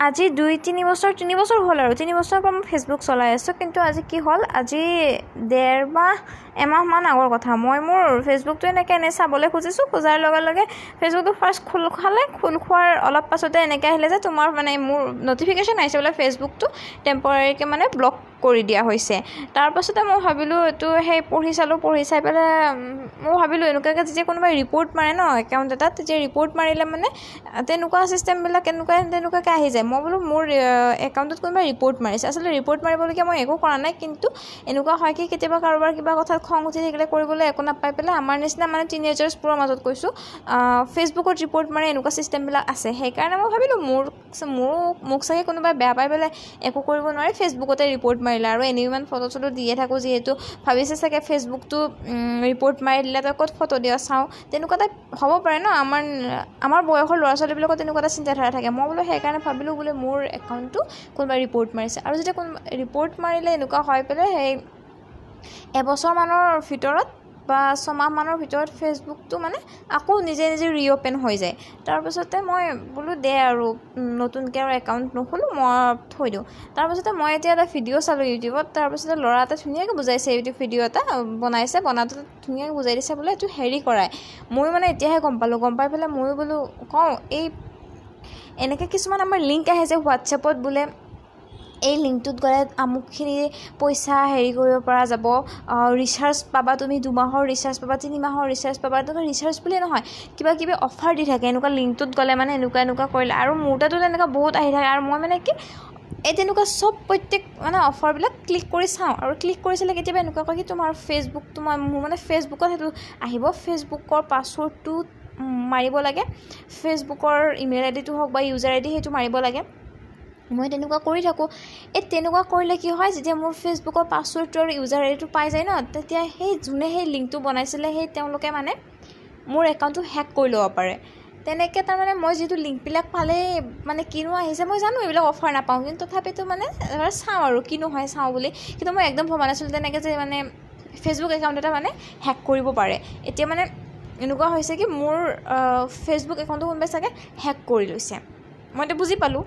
আজি দুই তিনি বছৰ তিনি বছৰ হ'ল আৰু। তিনি বছৰৰ পৰা মই ফেচবুক চলাই আছোঁ কিন্তু আজি কি হ'ল? আজি ডেৰ মাহ এমাহমান আগৰ কথা। মই মোৰ ফেচবুকটো এনেকৈ এনেই চাবলৈ খুজিছোঁ খোজাৰ লগে লগে ফেচবুকটো ফাৰ্ষ্ট খোল খালে খোল খোৱাৰ অলপ পাছতে এনেকৈ আহিলে যে তোমাৰ মানে মোৰ নটিফিকেশ্যন আহিছে বোলে ফেচবুকটো টেম্পৰাৰীকৈ মানে ব্লক কৰি দিয়া হৈছে। তাৰপাছতে মই ভাবিলোঁ এইটো সেই পঢ়ি চালোঁ পঢ়ি চাই পেলাই মই ভাবিলোঁ এনেকুৱাকৈ যেতিয়া কোনোবাই ৰিপৰ্ট মাৰে ন একাউণ্ট এটাত তেতিয়া ৰিপৰ্ট মাৰিলে মানে তেনেকুৱা ছিষ্টেমবিলাক এনেকুৱা তেনেকুৱাকৈ আহি যায়। মই বোলো মোৰ একাউণ্টত কোনোবাই ৰিপৰ্ট মাৰিছে। আচলতে ৰিপৰ্ট মাৰিবলগীয়া মই একো কৰা নাই কিন্তু এনেকুৱা হয় কি কেতিয়াবা কাৰোবাৰ কিবা কথাত খং উঠি থাকিলে কৰিবলৈ একো নাপাই পেলাই আমাৰ নিচিনা মানে টিনেজাৰ্ছবোৰৰ মাজত কৈছোঁ ফেচবুকত ৰিপৰ্ট মাৰে এনেকুৱা ছিষ্টেমবিলাক আছে। সেইকাৰণে মই ভাবিলোঁ মোৰ মোৰো মোক চাগে কোনোবাই বেয়া পাই পেলাই একো কৰিব নোৱাৰে ফেচবুকতে ৰিপৰ্ট মাৰিলে আৰু এনেও ইমান ফটো চটো দিয়ে থাকোঁ যিহেতু। ভাবিছে চাগে ফেচবুকটো ৰিপৰ্ট মাৰি দিলে তই ক'ত ফটো দিয় চাওঁ? তেনেকুৱা টাইপ হ'ব পাৰে ন? আমাৰ আমাৰ বয়সৰ ল'ৰা ছোৱালীবিলাকৰ তেনেকুৱা এটা চিন্তাধাৰা থাকে। মই বোলো সেইকাৰণে ভাবিলোঁ বোলে মোৰ একাউণ্টটো কোনোবাই ৰিপৰ্ট মাৰিছে। আৰু যেতিয়া কোনোবা ৰিপৰ্ট মাৰিলে এনেকুৱা হৈ পেলাই সেই এবছৰমানৰ ভিতৰত বা ছমাহমানৰ ভিতৰত ফেচবুকটো মানে আকৌ নিজে নিজে ৰিঅ'পেন হৈ যায়। তাৰপাছতে মই বোলো দে আৰু নতুনকৈ আৰু একাউণ্ট নোখোলোঁ মই থৈ দিওঁ। তাৰপাছতে মই এতিয়া এটা ভিডিঅ' চালোঁ ইউটিউবত তাৰপাছতে ল'ৰা এটা ধুনীয়াকৈ বুজাইছে ইউটিউব ভিডিঅ' এটা বনাইছে বনাওঁতে ধুনীয়াকৈ বুজাই দিছে বোলে এইটো হেৰি কৰাই। ময়ো মানে এতিয়াহে গম পালোঁ গম পাই পেলাই ময়ো বোলো কওঁ এই এনেকৈ কিছুমান আমাৰ লিংক আহে যে হোৱাটছএপত বোলে এই লিংকটোত গ'লে আমুকখিনি পইচা হেৰি কৰিব পৰা যাব। ৰিচাৰ্জ পাবা তুমি দুমাহৰ ৰিচাৰ্জ পাবা তিনিমাহৰ ৰিচাৰ্জ পাবা। তেনেকুৱা ৰিচাৰ্জ বুলিয়ে নহয় কিবা কিবি অফাৰ দি থাকে। এনেকুৱা লিংকটোত গ'লে মানে এনেকুৱা এনেকুৱা কৰিলে। আৰু মোৰ তাতো তেনেকুৱা বহুত আহি থাকে। আৰু মই মানে কি এই তেনেকুৱা চব প্ৰত্যেক মানে অফাৰবিলাক ক্লিক কৰি চাওঁ। আৰু ক্লিক কৰি চালে কেতিয়াবা এনেকুৱা কয় কি তোমাৰ ফেচবুকটো মই মোৰ মানে ফেচবুকত সেইটো আহিব। ফেচবুকৰ পাছৱৰ্ডটো মাৰিব লাগে। ফেচবুকৰ ইমেইল আই ডিটো হওক বা ইউজাৰ আই ডি সেইটো মাৰিব লাগে। মই তেনেকুৱা কৰি থাকোঁ। এই তেনেকুৱা কৰিলে কি হয় যেতিয়া মোৰ ফেচবুকৰ পাছৱৰ্ডটো আৰু ইউজাৰ আই ডিটো পাই যায় ন তেতিয়া সেই যোনে সেই লিংকটো বনাইছিলে সেই তেওঁলোকে মানে মোৰ একাউণ্টটো হেক কৰি ল'ব পাৰে। তেনেকৈ তাৰমানে মই যিটো লিংকবিলাক পালে মানে কিনো আহিছে মই জানো এইবিলাক অফাৰ নাপাওঁ কিন্তু তথাপিতো মানে এবাৰ চাওঁ আৰু কিনো হয় চাওঁ বুলি। কিন্তু মই একদম ভবা নাছিলোঁ তেনেকৈ যে মানে ফেচবুক একাউণ্ট এটা মানে হেক কৰিব পাৰে। এতিয়া মানে এনেকুৱা হৈছে কি মোৰ ফেচবুক একাউণ্টটো কোনোবাই চাগে হেক কৰি লৈছে। মই এতিয়া বুজি পালোঁ।